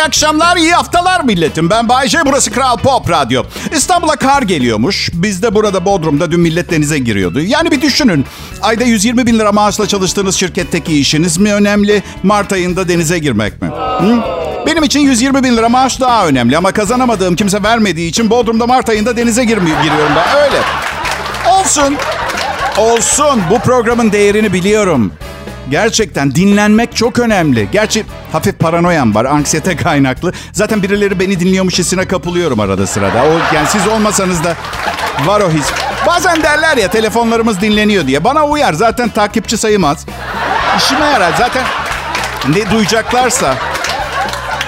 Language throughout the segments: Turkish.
iyi akşamlar, iyi haftalar milletim. Ben Bayce, burası Kral Pop Radyo. İstanbul'a kar geliyormuş. Biz de burada Bodrum'da dün millet denize giriyordu. Yani bir düşünün. Ayda 120 bin lira maaşla çalıştığınız şirketteki işiniz mi önemli? Mart ayında denize girmek mi? Hı? Benim için 120 bin lira maaş daha önemli. Ama kazanamadığım kimse vermediği için Bodrum'da Mart ayında denize girmi- giriyorum ben. Öyle. Olsun. Olsun. Bu programın değerini biliyorum. Gerçekten dinlenmek çok önemli. Gerçi hafif paranoyam var, anksiyete kaynaklı. Zaten birileri beni dinliyormuş hissine kapılıyorum arada sırada. O, yani siz olmasanız da var o his. Bazen derler ya telefonlarımız dinleniyor diye. Bana uyar zaten takipçi sayımaz. İşime yarar zaten ne duyacaklarsa.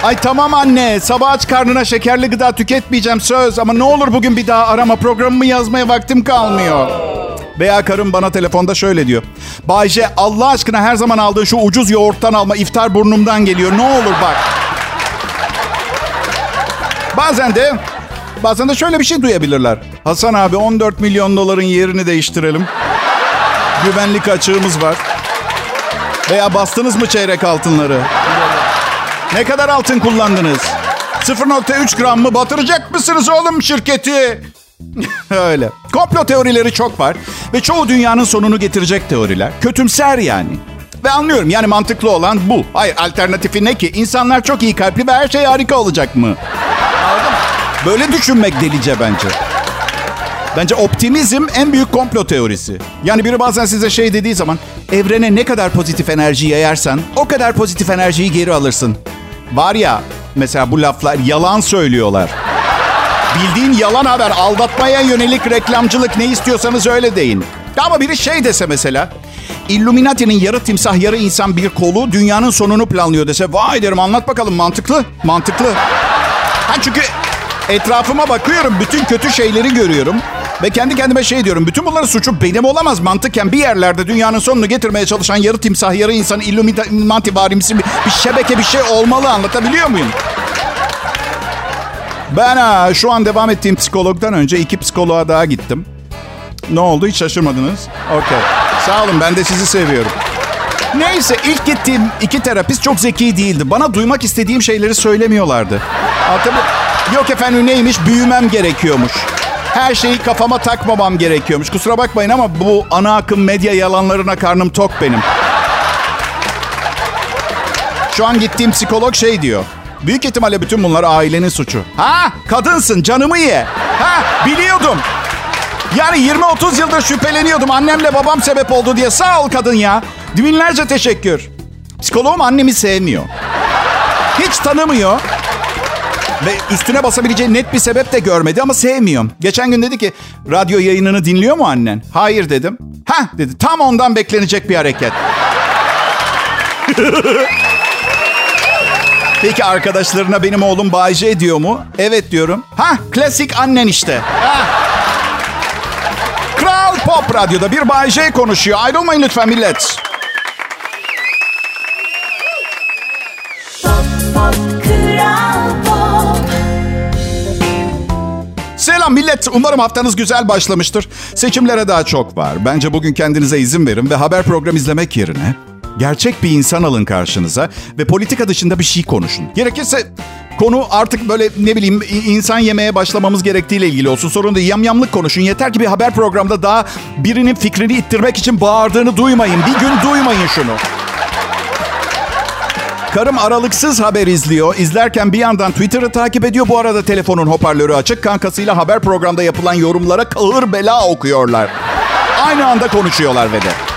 Ay tamam anne sabah aç karnına şekerli gıda tüketmeyeceğim söz. Ama ne olur bugün bir daha arama programımı yazmaya vaktim kalmıyor. Veya karım bana telefonda şöyle diyor. Bayce Allah aşkına her zaman aldığın şu ucuz yoğurttan alma iftar burnumdan geliyor. Ne olur bak. Bazen de bazen de şöyle bir şey duyabilirler. Hasan abi 14 milyon doların yerini değiştirelim. Güvenlik açığımız var. Veya bastınız mı çeyrek altınları? Ne kadar altın kullandınız? 0.3 gram mı batıracak mısınız oğlum şirketi? Öyle. Komplo teorileri çok var ve çoğu dünyanın sonunu getirecek teoriler. Kötümser yani. Ve anlıyorum yani mantıklı olan bu. Hayır alternatifi ne ki? İnsanlar çok iyi kalpli ve her şey harika olacak mı? Anladın mı? Böyle düşünmek delice bence. Bence optimizm en büyük komplo teorisi. Yani biri bazen size şey dediği zaman evrene ne kadar pozitif enerji yayarsan o kadar pozitif enerjiyi geri alırsın. Var ya mesela bu laflar yalan söylüyorlar. Bildiğin yalan haber, aldatmaya yönelik reklamcılık ne istiyorsanız öyle deyin. Ama biri şey dese mesela, Illuminati'nin yarı timsah yarı insan bir kolu dünyanın sonunu planlıyor dese, vay derim anlat bakalım mantıklı, mantıklı. Ha çünkü etrafıma bakıyorum, bütün kötü şeyleri görüyorum. Ve kendi kendime şey diyorum, bütün bunların suçu benim olamaz mantıken bir yerlerde dünyanın sonunu getirmeye çalışan yarı timsah yarı insan Illuminati varimsi bir, bir şebeke bir şey olmalı anlatabiliyor muyum? Ben ha, şu an devam ettiğim psikologdan önce iki psikoloğa daha gittim. Ne oldu hiç şaşırmadınız? Okey. Sağ olun ben de sizi seviyorum. Neyse ilk gittiğim iki terapist çok zeki değildi. Bana duymak istediğim şeyleri söylemiyorlardı. Tabii, yok efendim neymiş büyümem gerekiyormuş. Her şeyi kafama takmamam gerekiyormuş. Kusura bakmayın ama bu ana akım medya yalanlarına karnım tok benim. Şu an gittiğim psikolog şey diyor. Büyük ihtimalle bütün bunlar ailenin suçu. Ha kadınsın canımı ye. Ha biliyordum. Yani 20-30 yıldır şüpheleniyordum annemle babam sebep oldu diye. Sağ ol kadın ya. Binlerce teşekkür. Psikoloğum annemi sevmiyor. Hiç tanımıyor. Ve üstüne basabileceği net bir sebep de görmedi ama sevmiyorum. Geçen gün dedi ki radyo yayınını dinliyor mu annen? Hayır dedim. Ha dedi tam ondan beklenecek bir hareket. Peki arkadaşlarına benim oğlum Bayce diyor mu? Evet diyorum. Ha klasik annen işte. Kral Pop Radyo'da bir Bayce konuşuyor. Ayrılmayın lütfen millet. Pop, pop, Kral Pop. Selam millet. Umarım haftanız güzel başlamıştır. Seçimlere daha çok var. Bence bugün kendinize izin verin ve haber program izlemek yerine gerçek bir insan alın karşınıza ve politika dışında bir şey konuşun. Gerekirse konu artık böyle ne bileyim insan yemeye başlamamız gerektiğiyle ilgili olsun. Sorun değil yamyamlık konuşun. Yeter ki bir haber programda daha birinin fikrini ittirmek için bağırdığını duymayın. Bir gün duymayın şunu. Karım aralıksız haber izliyor. İzlerken bir yandan Twitter'ı takip ediyor. Bu arada telefonun hoparlörü açık. Kankasıyla haber programda yapılan yorumlara ağır bela okuyorlar. Aynı anda konuşuyorlar ve de.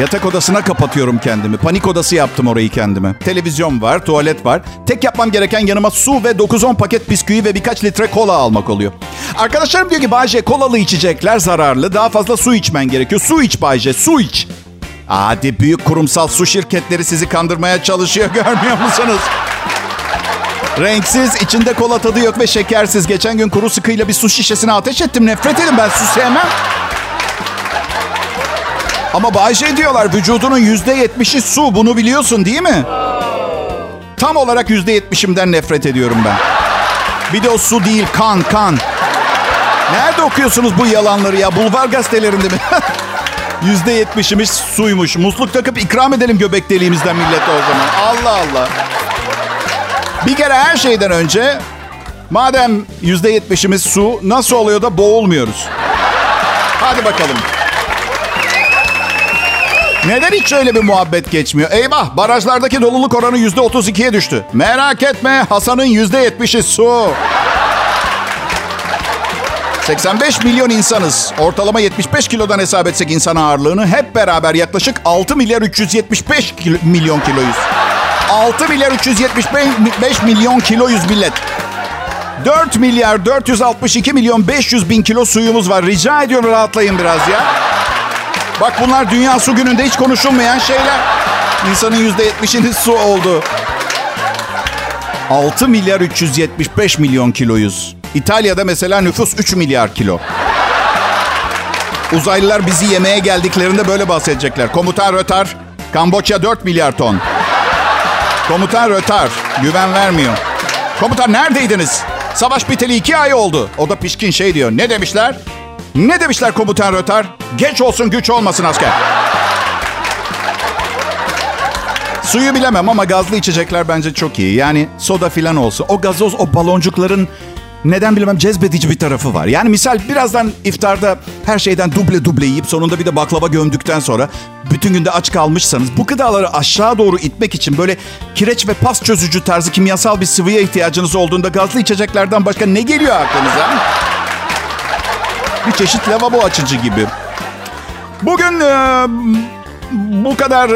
Yatak odasına kapatıyorum kendimi. Panik odası yaptım orayı kendime. Televizyon var, tuvalet var. Tek yapmam gereken yanıma su ve 9-10 paket bisküvi ve birkaç litre kola almak oluyor. Arkadaşlarım diyor ki Bayce kolalı içecekler zararlı. Daha fazla su içmen gerekiyor. Su iç Bayce, su iç. Hadi büyük kurumsal su şirketleri sizi kandırmaya çalışıyor görmüyor musunuz? Renksiz, içinde kola tadı yok ve şekersiz. Geçen gün kuru sıkıyla bir su şişesine ateş ettim. Nefret edin ben su sevmem. Ama Bayce diyorlar vücudunun yüzde yetmişi su. Bunu biliyorsun değil mi? Tam olarak yüzde yetmişimden nefret ediyorum ben. Bir de o su değil kan kan. Nerede okuyorsunuz bu yalanları ya? Bulvar gazetelerinde mi? Yüzde yetmişimiz suymuş. Musluk takıp ikram edelim göbek deliğimizden millete o zaman. Allah Allah. Bir kere her şeyden önce madem yüzde yetmişimiz su nasıl oluyor da boğulmuyoruz? Hadi bakalım. Neden hiç öyle bir muhabbet geçmiyor? Eyvah barajlardaki doluluk oranı yüzde otuz ikiye düştü. Merak etme Hasan'ın yüzde yetmişi su. 85 milyon insanız. Ortalama 75 kilodan hesap etsek insan ağırlığını hep beraber yaklaşık 6 milyar 375 kilo, milyon kiloyuz. 6 milyar 375 milyon kiloyuz millet. 4 milyar 462 milyon 500 bin kilo suyumuz var. Rica ediyorum rahatlayın biraz ya. Bak bunlar Dünya Su Günü'nde hiç konuşulmayan şeyler. İnsanın %70'inin su oldu. 6 milyar 375 milyon kiloyuz. İtalya'da mesela nüfus 3 milyar kilo. Uzaylılar bizi yemeye geldiklerinde böyle bahsedecekler. Komutan Rötar, Kamboçya 4 milyar ton. Komutan Rötar, güven vermiyor. Komutan neredeydiniz? Savaş biteli iki ay oldu. O da pişkin şey diyor. Ne demişler? Ne demişler komutan Rötar? Geç olsun güç olmasın asker. Suyu bilemem ama gazlı içecekler bence çok iyi. Yani soda filan olsun. O gazoz, o baloncukların neden bilmem cezbedici bir tarafı var. Yani misal birazdan iftarda her şeyden duble duble yiyip sonunda bir de baklava gömdükten sonra bütün günde aç kalmışsanız bu gıdaları aşağı doğru itmek için böyle kireç ve pas çözücü tarzı kimyasal bir sıvıya ihtiyacınız olduğunda gazlı içeceklerden başka ne geliyor aklınıza? Bir çeşit lavabo açıcı gibi. Bugün e, bu kadar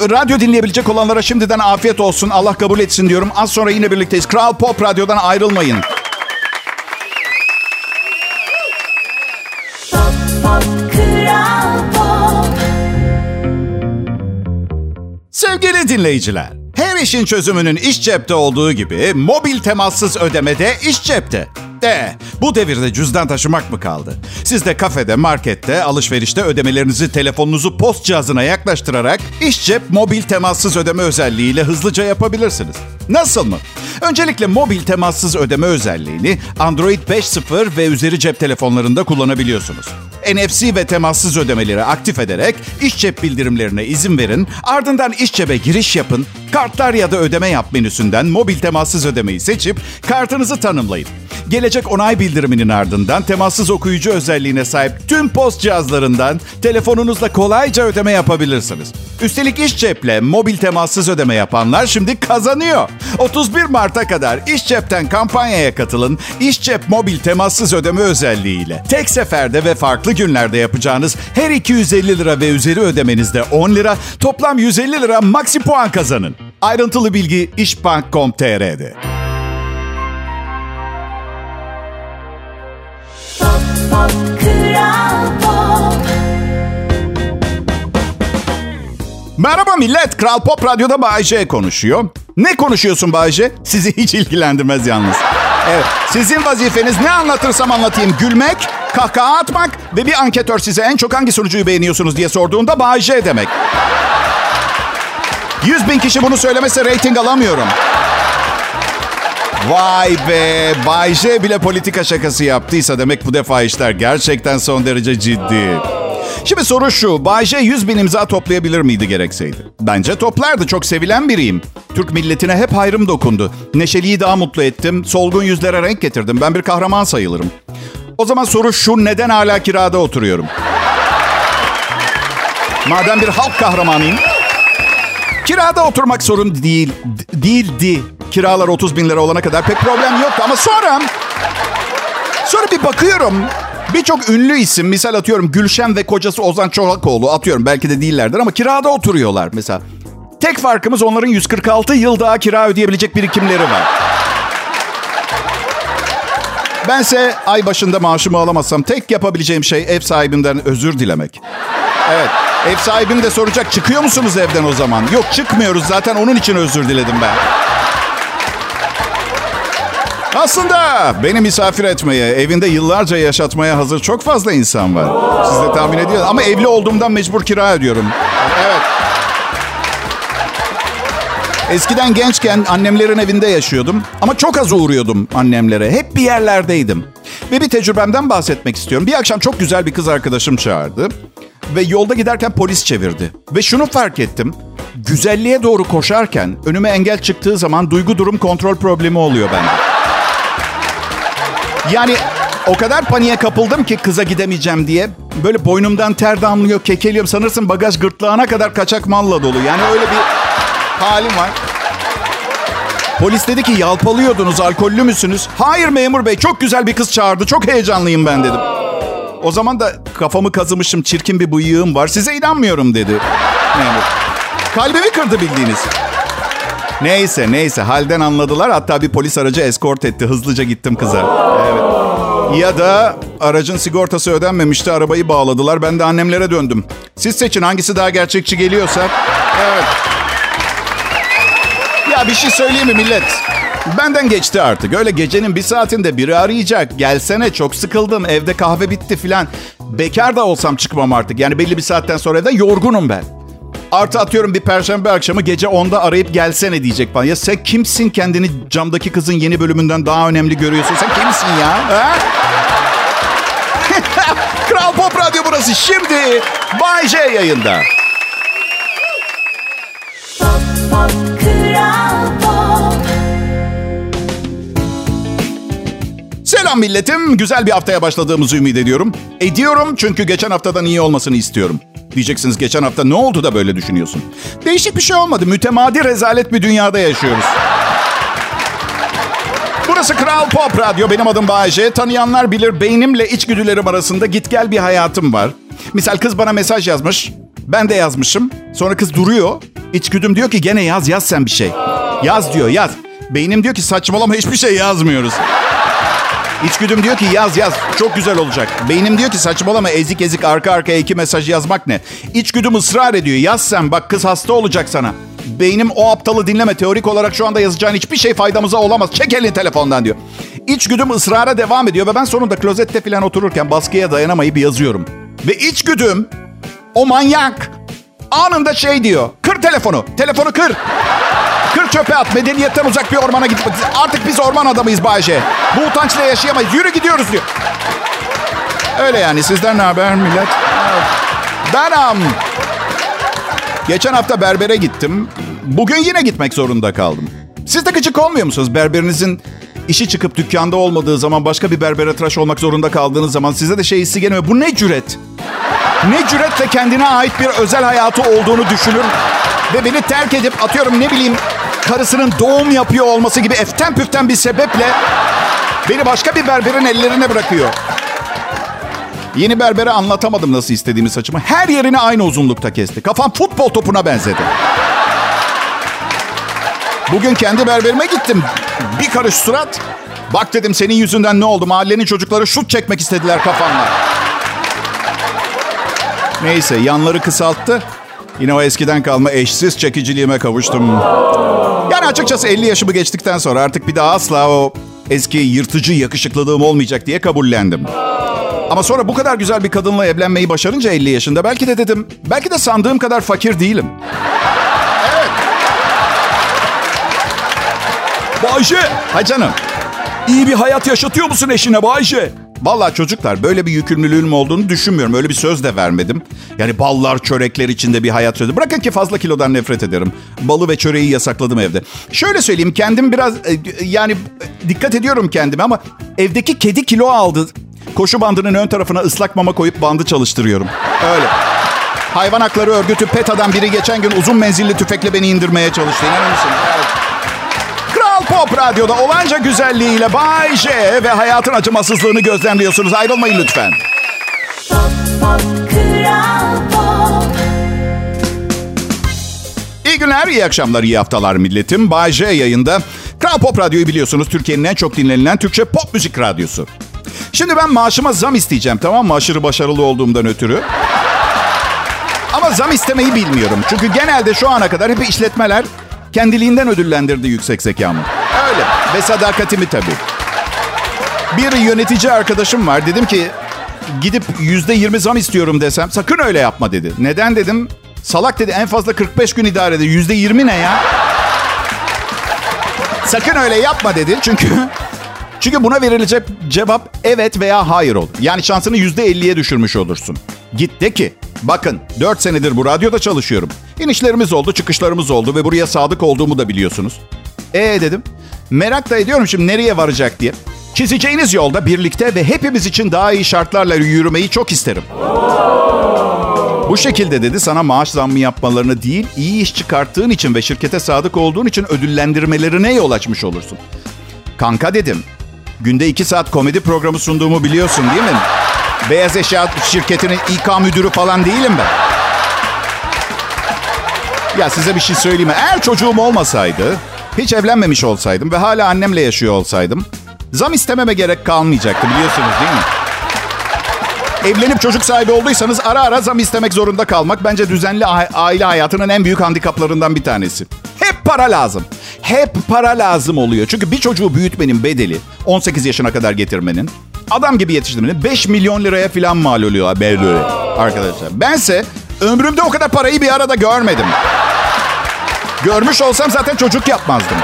radyo dinleyebilecek olanlara şimdiden afiyet olsun. Allah kabul etsin diyorum. Az sonra yine birlikteyiz. Kral Pop Radyo'dan ayrılmayın. Pop pop kral pop Sevgili dinleyiciler, her işin çözümünün iş cepte olduğu gibi mobil temassız ödemede iş cepte. De, bu devirde cüzdan taşımak mı kaldı? Siz de kafede, markette, alışverişte ödemelerinizi telefonunuzu post cihazına yaklaştırarak iş cep mobil temassız ödeme özelliğiyle hızlıca yapabilirsiniz. Nasıl mı? Öncelikle mobil temassız ödeme özelliğini Android 5.0 ve üzeri cep telefonlarında kullanabiliyorsunuz. NFC ve temassız ödemeleri aktif ederek iş cep bildirimlerine izin verin. Ardından iş cebe giriş yapın. Kartlar ya da ödeme yap menüsünden mobil temassız ödemeyi seçip kartınızı tanımlayın. Gelecek onay bildiriminin ardından temassız okuyucu özelliğine sahip tüm post cihazlarından telefonunuzla kolayca ödeme yapabilirsiniz. Üstelik iş ceple mobil temassız ödeme yapanlar şimdi kazanıyor. 31 Mart'a kadar iş cepten kampanyaya katılın. İş cep mobil temassız ödeme özelliğiyle. Tek seferde ve farklı günlerde yapacağınız her 250 lira ve üzeri ödemenizde 10 lira, toplam 150 lira maksi puan kazanın. Ayrıntılı bilgi işbank.com.tr'de. Pop pop kral pop Merhaba millet. Kral Pop Radyo'da Bayce konuşuyor. Ne konuşuyorsun Bayce? Sizi hiç ilgilendirmez yalnız. Evet, sizin vazifeniz ne anlatırsam anlatayım. Gülmek, kahkaha atmak ve bir anketör size en çok hangi sunucuyu beğeniyorsunuz diye sorduğunda Bayce demek. 100 bin kişi bunu söylemese reyting alamıyorum. Vay be, Bay J bile politika şakası yaptıysa demek bu defa işler gerçekten son derece ciddi. Şimdi soru şu, Bay J 100 bin imza toplayabilir miydi gerekseydi? Bence toplardı, çok sevilen biriyim. Türk milletine hep hayrım dokundu. Neşeliyi daha mutlu ettim, solgun yüzlere renk getirdim. Ben bir kahraman sayılırım. O zaman soru şu, neden hala kirada oturuyorum? Madem bir halk kahramanıyım, Kirada oturmak sorun değil, değildi. Kiralar 30 bin lira olana kadar pek problem yoktu ama sonra... Sonra bir bakıyorum. Birçok ünlü isim, misal atıyorum Gülşen ve kocası Ozan Çolakoğlu atıyorum belki de değillerdir ama kirada oturuyorlar mesela. Tek farkımız onların 146 yıl daha kira ödeyebilecek birikimleri var. Bense ay başında maaşımı alamazsam tek yapabileceğim şey ev sahibinden özür dilemek. Evet. Ev sahibim de soracak çıkıyor musunuz evden o zaman? Yok çıkmıyoruz zaten onun için özür diledim ben. Aslında beni misafir etmeye, evinde yıllarca yaşatmaya hazır çok fazla insan var. Siz de tahmin ediyorsunuz. Ama evli olduğumdan mecbur kira ödüyorum. Evet. Eskiden gençken annemlerin evinde yaşıyordum. Ama çok az uğruyordum annemlere. Hep bir yerlerdeydim. Ve bir tecrübemden bahsetmek istiyorum. Bir akşam çok güzel bir kız arkadaşım çağırdı. Ve yolda giderken polis çevirdi. Ve şunu fark ettim. güzelliğe doğru koşarken önüme engel çıktığı zaman duygu durum kontrol problemi oluyor bende. Yani o kadar paniğe kapıldım ki kıza gidemeyeceğim diye. Böyle boynumdan ter damlıyor, kekeliyorum. Sanırsın bagaj gırtlağına kadar kaçak malla dolu. Yani öyle bir halim var. Polis dedi ki yalpalıyordunuz, alkollü müsünüz? Hayır memur bey, çok güzel bir kız çağırdı. Çok heyecanlıyım ben dedim. O zaman da kafamı kazımışım, çirkin bir bıyığım var. Size inanmıyorum dedi memur. Kalbimi kırdı bildiğiniz. Neyse neyse halden anladılar. Hatta bir polis aracı eskort etti. Hızlıca gittim kıza. Evet. Ya da aracın sigortası ödenmemişti. Arabayı bağladılar. Ben de annemlere döndüm. Siz seçin hangisi daha gerçekçi geliyorsa. Evet. Ya bir şey söyleyeyim mi millet? Benden geçti artık. Öyle gecenin bir saatinde biri arayacak. Gelsene çok sıkıldım. Evde kahve bitti filan. Bekar da olsam çıkmam artık. Yani belli bir saatten sonra evden yorgunum ben. Artı atıyorum bir perşembe akşamı gece 10'da arayıp gelsene diyecek falan. Ya sen kimsin kendini camdaki kızın yeni bölümünden daha önemli görüyorsun? Sen kimsin ya? Ha? Kral Pop Radyo burası. Şimdi Bay J yayında. Selam milletim. Güzel bir haftaya başladığımızı ümit ediyorum. Ediyorum çünkü geçen haftadan iyi olmasını istiyorum. Diyeceksiniz geçen hafta ne oldu da böyle düşünüyorsun? Değişik bir şey olmadı. Mütemadi rezalet bir dünyada yaşıyoruz. Burası Kral Pop Radyo. Benim adım Bayece. Tanıyanlar bilir beynimle içgüdülerim arasında git gel bir hayatım var. Misal kız bana mesaj yazmış. Ben de yazmışım. Sonra kız duruyor. İçgüdüm diyor ki gene yaz yaz sen bir şey. Yaz diyor yaz. Beynim diyor ki saçmalama hiçbir şey yazmıyoruz. İçgüdüm diyor ki yaz yaz çok güzel olacak. Beynim diyor ki saçmalama ezik ezik arka arkaya iki mesaj yazmak ne? İçgüdüm ısrar ediyor yaz sen bak kız hasta olacak sana. Beynim o aptalı dinleme teorik olarak şu anda yazacağın hiçbir şey faydamıza olamaz. Çek elini telefondan diyor. İçgüdüm ısrara devam ediyor ve ben sonunda klozette falan otururken baskıya dayanamayıp yazıyorum. Ve içgüdüm o manyak anında şey diyor. Kır telefonu. Telefonu kır. Kır çöpe at. Medeniyetten uzak bir ormana gidip artık biz orman adamıyız Bayşe. Bu utançla yaşayamayız. Yürü gidiyoruz diyor. Öyle yani. Sizden ne haber millet? Benam. Geçen hafta berbere gittim. Bugün yine gitmek zorunda kaldım. Siz de gıcık olmuyor musunuz? Berberinizin işi çıkıp dükkanda olmadığı zaman başka bir berbere tıraş olmak zorunda kaldığınız zaman size de şey hissi gelmiyor. Bu ne cüret? Ne cüretle kendine ait bir özel hayatı olduğunu düşünür ve beni terk edip atıyorum ne bileyim karısının doğum yapıyor olması gibi eften püften bir sebeple beni başka bir berberin ellerine bırakıyor. Yeni berbere anlatamadım nasıl istediğimi saçımı. Her yerini aynı uzunlukta kesti. Kafam futbol topuna benzedi. Bugün kendi berberime gittim. Bir karış surat. Bak dedim senin yüzünden ne oldu? Mahallenin çocukları şut çekmek istediler kafamla. Neyse yanları kısalttı. Yine o eskiden kalma eşsiz çekiciliğime kavuştum. Yani açıkçası 50 yaşımı geçtikten sonra artık bir daha asla o eski yırtıcı yakışıklılığım olmayacak diye kabullendim. Ama sonra bu kadar güzel bir kadınla evlenmeyi başarınca 50 yaşında belki de dedim, belki de sandığım kadar fakir değilim. Evet. Bayşe. Ha canım. İyi bir hayat yaşatıyor musun eşine Bayşe? Vallahi çocuklar böyle bir yükümlülüğüm olduğunu düşünmüyorum. Öyle bir söz de vermedim. Yani ballar, çörekler içinde bir hayat sözü. Bırakın ki fazla kilodan nefret ederim. Balı ve çöreği yasakladım evde. Şöyle söyleyeyim kendim biraz e, yani dikkat ediyorum kendime ama evdeki kedi kilo aldı. Koşu bandının ön tarafına ıslak mama koyup bandı çalıştırıyorum. Öyle. Hayvan hakları örgütü PETA'dan biri geçen gün uzun menzilli tüfekle beni indirmeye çalıştı. İnanır mısın? Pop Radyo'da olanca güzelliğiyle Bay J ve hayatın acımasızlığını gözlemliyorsunuz. Ayrılmayın lütfen. Pop pop kral pop İyi günler, iyi akşamlar, iyi haftalar milletim. Bay J yayında. Kral Pop Radyo'yu biliyorsunuz. Türkiye'nin en çok dinlenilen Türkçe pop müzik radyosu. Şimdi ben maaşıma zam isteyeceğim tamam mı? Aşırı başarılı olduğumdan ötürü. Ama zam istemeyi bilmiyorum. Çünkü genelde şu ana kadar hep işletmeler kendiliğinden ödüllendirdi yüksek zekamı. Öyle. Ve sadakatimi tabii. Bir yönetici arkadaşım var. Dedim ki gidip yüzde yirmi zam istiyorum desem sakın öyle yapma dedi. Neden dedim? Salak dedi en fazla 45 gün idare eder. Yüzde yirmi ne ya? Sakın öyle yapma dedi. Çünkü çünkü buna verilecek cevap evet veya hayır olur. Yani şansını yüzde elliye düşürmüş olursun. Git de ki Bakın 4 senedir bu radyoda çalışıyorum. İnişlerimiz oldu, çıkışlarımız oldu ve buraya sadık olduğumu da biliyorsunuz. E dedim. Merak da ediyorum şimdi nereye varacak diye. Çizeceğiniz yolda birlikte ve hepimiz için daha iyi şartlarla yürümeyi çok isterim. Bu şekilde dedi sana maaş zammı yapmalarını değil, iyi iş çıkarttığın için ve şirkete sadık olduğun için ödüllendirmelerine yol açmış olursun. Kanka dedim. Günde iki saat komedi programı sunduğumu biliyorsun değil mi? Beyaz eşya şirketinin İK müdürü falan değilim ben. Ya size bir şey söyleyeyim mi? Eğer çocuğum olmasaydı, hiç evlenmemiş olsaydım ve hala annemle yaşıyor olsaydım, zam istememe gerek kalmayacaktı biliyorsunuz değil mi? Evlenip çocuk sahibi olduysanız ara ara zam istemek zorunda kalmak bence düzenli aile hayatının en büyük handikaplarından bir tanesi. Hep para lazım. Hep para lazım oluyor. Çünkü bir çocuğu büyütmenin bedeli 18 yaşına kadar getirmenin adam gibi yetiştirmenin 5 milyon liraya falan mal oluyor böyle arkadaşlar. Bense ömrümde o kadar parayı bir arada görmedim. Görmüş olsam zaten çocuk yapmazdım.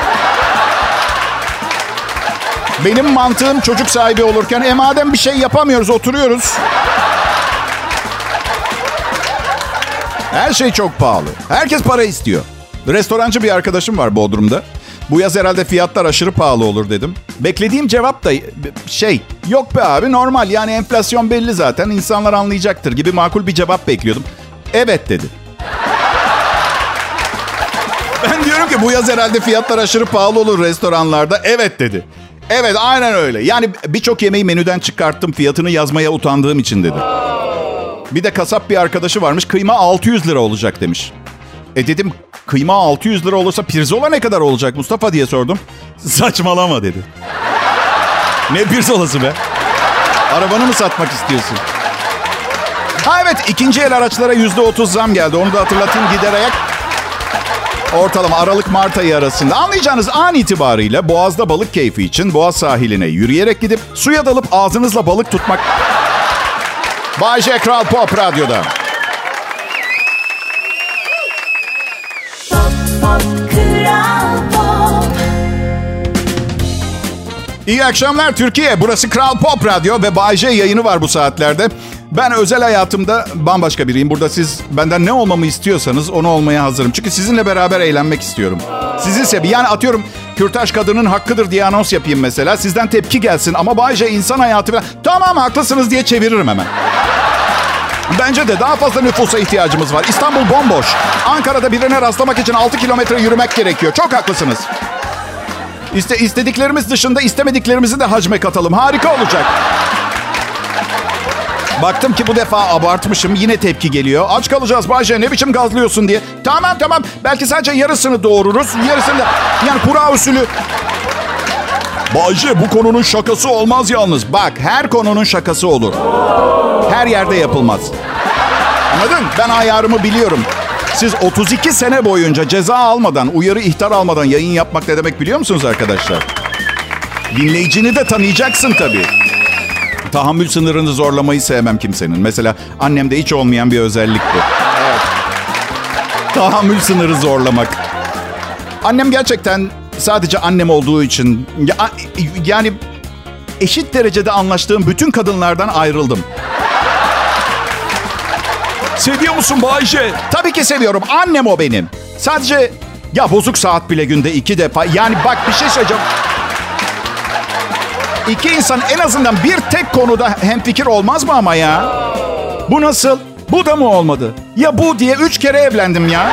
Benim mantığım çocuk sahibi olurken e madem bir şey yapamıyoruz oturuyoruz. Her şey çok pahalı. Herkes para istiyor. Restorancı bir arkadaşım var Bodrum'da. Bu yaz herhalde fiyatlar aşırı pahalı olur dedim. Beklediğim cevap da şey yok be abi normal yani enflasyon belli zaten insanlar anlayacaktır gibi makul bir cevap bekliyordum. Evet dedi. Ben diyorum ki bu yaz herhalde fiyatlar aşırı pahalı olur restoranlarda. Evet dedi. Evet aynen öyle. Yani birçok yemeği menüden çıkarttım fiyatını yazmaya utandığım için dedi. Bir de kasap bir arkadaşı varmış kıyma 600 lira olacak demiş. E dedim kıyma 600 lira olursa pirzola ne kadar olacak Mustafa diye sordum. Saçmalama dedi. ne pirzolası be? Arabanı mı satmak istiyorsun? Ha evet ikinci el araçlara yüzde otuz zam geldi. Onu da hatırlatayım giderek. Ortalama Aralık-Mart ayı arasında. Anlayacağınız an itibariyle Boğaz'da balık keyfi için Boğaz sahiline yürüyerek gidip suya dalıp ağzınızla balık tutmak... Bay J. Kral Pop Radyo'da. Pop, pop, Kral Pop. İyi akşamlar Türkiye. Burası Kral Pop Radyo ve Bay J yayını var bu saatlerde. Ben özel hayatımda bambaşka biriyim. Burada siz benden ne olmamı istiyorsanız onu olmaya hazırım. Çünkü sizinle beraber eğlenmek istiyorum. Sizin sebebi yani atıyorum kürtaj kadının hakkıdır diye anons yapayım mesela. Sizden tepki gelsin ama Bay J insan hayatı falan. Tamam haklısınız diye çeviririm hemen. Bence de daha fazla nüfusa ihtiyacımız var. İstanbul bomboş. Ankara'da birine rastlamak için 6 kilometre yürümek gerekiyor. Çok haklısınız. İste, istediklerimiz dışında istemediklerimizi de hacme katalım. Harika olacak. Baktım ki bu defa abartmışım. Yine tepki geliyor. Aç kalacağız Bayce ne biçim gazlıyorsun diye. Tamam tamam. Belki sadece yarısını doğururuz. Yarısını da yani kura usulü. Bayce bu konunun şakası olmaz yalnız. Bak her konunun şakası olur. Her yerde yapılmaz. Anladın? Ben ayarımı biliyorum. Siz 32 sene boyunca ceza almadan, uyarı ihtar almadan yayın yapmak ne demek biliyor musunuz arkadaşlar? Dinleyicini de tanıyacaksın tabii. Tahammül sınırını zorlamayı sevmem kimsenin. Mesela annemde hiç olmayan bir özellik bu. Evet. Tahammül sınırı zorlamak. Annem gerçekten sadece annem olduğu için... Ya, yani eşit derecede anlaştığım bütün kadınlardan ayrıldım. Seviyor musun Bayce? Tabii ki seviyorum. Annem o benim. Sadece ya bozuk saat bile günde iki defa. Yani bak bir şey söyleyeceğim. İki insan en azından bir tek konuda hemfikir olmaz mı ama ya? Bu nasıl? Bu da mı olmadı? Ya bu diye üç kere evlendim ya.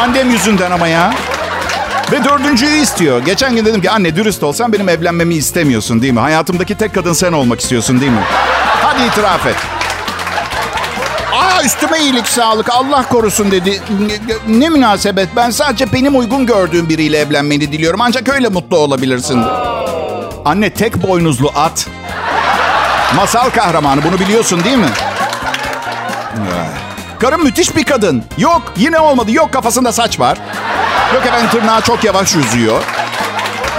Annem yüzünden ama ya. Ve dördüncüyü istiyor. Geçen gün dedim ki anne dürüst olsan benim evlenmemi istemiyorsun değil mi? Hayatımdaki tek kadın sen olmak istiyorsun değil mi? Hadi itiraf et. Aa üstüme iyilik sağlık Allah korusun dedi. Ne, ne münasebet ben sadece benim uygun gördüğüm biriyle evlenmeni diliyorum. Ancak öyle mutlu olabilirsin. Anne tek boynuzlu at. Masal kahramanı bunu biliyorsun değil mi? Karım müthiş bir kadın. Yok yine olmadı. Yok kafasında saç var. Yok efendim tırnağı çok yavaş yüzüyor.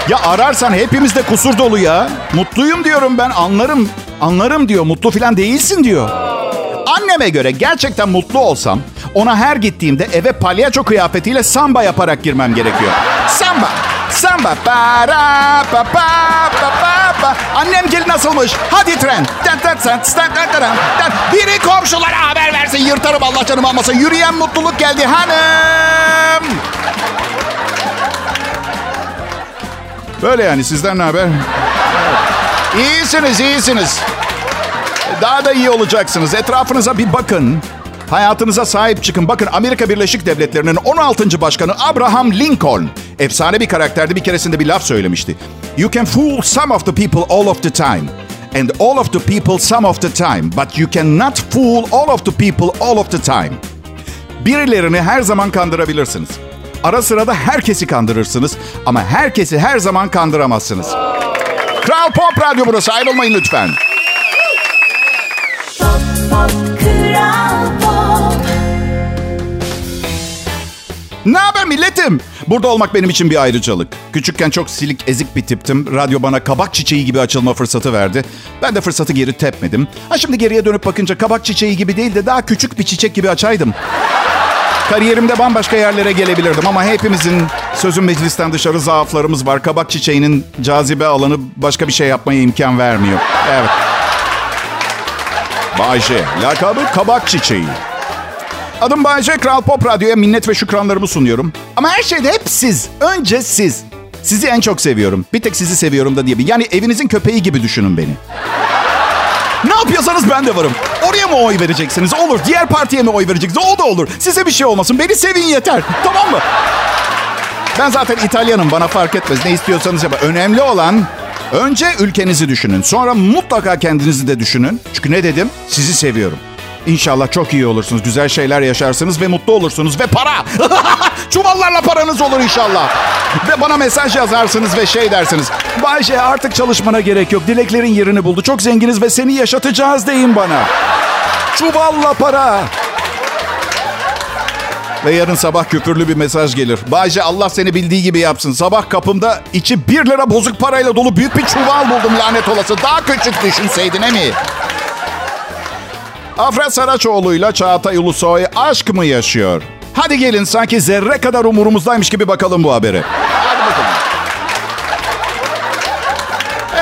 Ya ararsan hepimizde kusur dolu ya. Mutluyum diyorum ben anlarım. Anlarım diyor. Mutlu falan değilsin diyor. Anneme göre gerçekten mutlu olsam ona her gittiğimde eve palyaço kıyafetiyle samba yaparak girmem gerekiyor. Samba. Samba. Para, pa, pa, pa, pa, pa. Annem gelin nasılmış? Hadi tren. Biri komşulara haber versin yırtarım Allah canımı almasın. Yürüyen mutluluk geldi hanım. Böyle yani sizden ne haber? İyisiniz, iyisiniz. Daha da iyi olacaksınız. Etrafınıza bir bakın. Hayatınıza sahip çıkın. Bakın Amerika Birleşik Devletleri'nin 16. Başkanı Abraham Lincoln. Efsane bir karakterdi. Bir keresinde bir laf söylemişti. You can fool some of the people all of the time. And all of the people some of the time. But you cannot fool all of the people all of the time. Birilerini her zaman kandırabilirsiniz. Ara sıra da herkesi kandırırsınız. Ama herkesi her zaman kandıramazsınız. Kral Pop Radyo burası. Ayrılmayın lütfen. Pop, pop, Kral Ne haber milletim? Burada olmak benim için bir ayrıcalık. Küçükken çok silik ezik bir tiptim. Radyo bana kabak çiçeği gibi açılma fırsatı verdi. Ben de fırsatı geri tepmedim. Ha şimdi geriye dönüp bakınca kabak çiçeği gibi değil de daha küçük bir çiçek gibi açaydım. Kariyerimde bambaşka yerlere gelebilirdim ama hepimizin sözün meclisten dışarı zaaflarımız var. Kabak çiçeğinin cazibe alanı başka bir şey yapmaya imkan vermiyor. Evet. Bayşe, lakabı kabak çiçeği. Adım Bayce, Kral Pop Radyo'ya minnet ve şükranlarımı sunuyorum. Ama her şeyde hep siz. Önce siz. Sizi en çok seviyorum. Bir tek sizi seviyorum da diye. Yani evinizin köpeği gibi düşünün beni. Ne yapıyorsanız ben de varım. Oraya mı oy vereceksiniz? Olur. Diğer partiye mi oy vereceksiniz? O da olur. Size bir şey olmasın. Beni sevin yeter. Tamam mı? Ben zaten İtalyanım. Bana fark etmez. Ne istiyorsanız yapın. Önemli olan önce ülkenizi düşünün. Sonra mutlaka kendinizi de düşünün. Çünkü ne dedim? Sizi seviyorum. İnşallah çok iyi olursunuz. Güzel şeyler yaşarsınız ve mutlu olursunuz. Ve para. Çuvallarla paranız olur inşallah. Ve bana mesaj yazarsınız ve şey dersiniz. Bayce artık çalışmana gerek yok. Dileklerin yerini buldu. Çok zenginiz ve seni yaşatacağız deyin bana. Çuvalla para. Ve yarın sabah küfürlü bir mesaj gelir. Bayce Allah seni bildiği gibi yapsın. Sabah kapımda içi bir lira bozuk parayla dolu büyük bir çuval buldum lanet olası. Daha küçük düşünseydin he mi? Afra Saraçoğlu'yla Çağatay Ulusoy aşk mı yaşıyor? Hadi gelin sanki zerre kadar umurumuzdaymış gibi bakalım bu haberi. Hadi bakalım.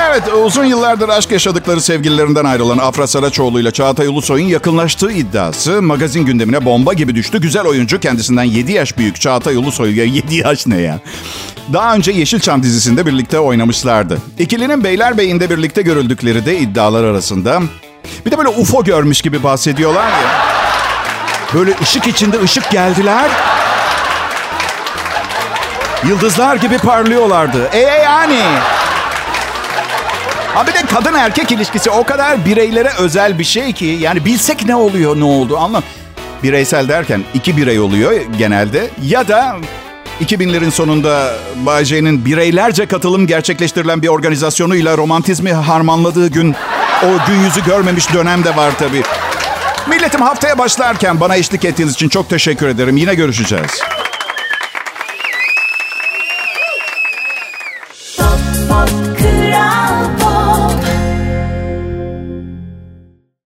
Evet uzun yıllardır aşk yaşadıkları sevgililerinden ayrılan Afra Saraçoğlu ile Çağatay Ulusoy'un yakınlaştığı iddiası magazin gündemine bomba gibi düştü. Güzel oyuncu kendisinden 7 yaş büyük Çağatay Ulusoy. Ya 7 yaş ne ya? Daha önce Yeşilçam dizisinde birlikte oynamışlardı. İkilinin Beylerbeyi'nde birlikte görüldükleri de iddialar arasında. Bir de böyle UFO görmüş gibi bahsediyorlar ya. Böyle ışık içinde ışık geldiler. Yıldızlar gibi parlıyorlardı. E yani. Ha bir de kadın erkek ilişkisi o kadar bireylere özel bir şey ki. Yani bilsek ne oluyor ne oldu anlam. Bireysel derken iki birey oluyor genelde. Ya da 2000'lerin sonunda Bay J'nin bireylerce katılım gerçekleştirilen bir organizasyonuyla romantizmi harmanladığı gün o gün yüzü görmemiş dönem de var tabii. Milletim haftaya başlarken bana eşlik ettiğiniz için çok teşekkür ederim. Yine görüşeceğiz.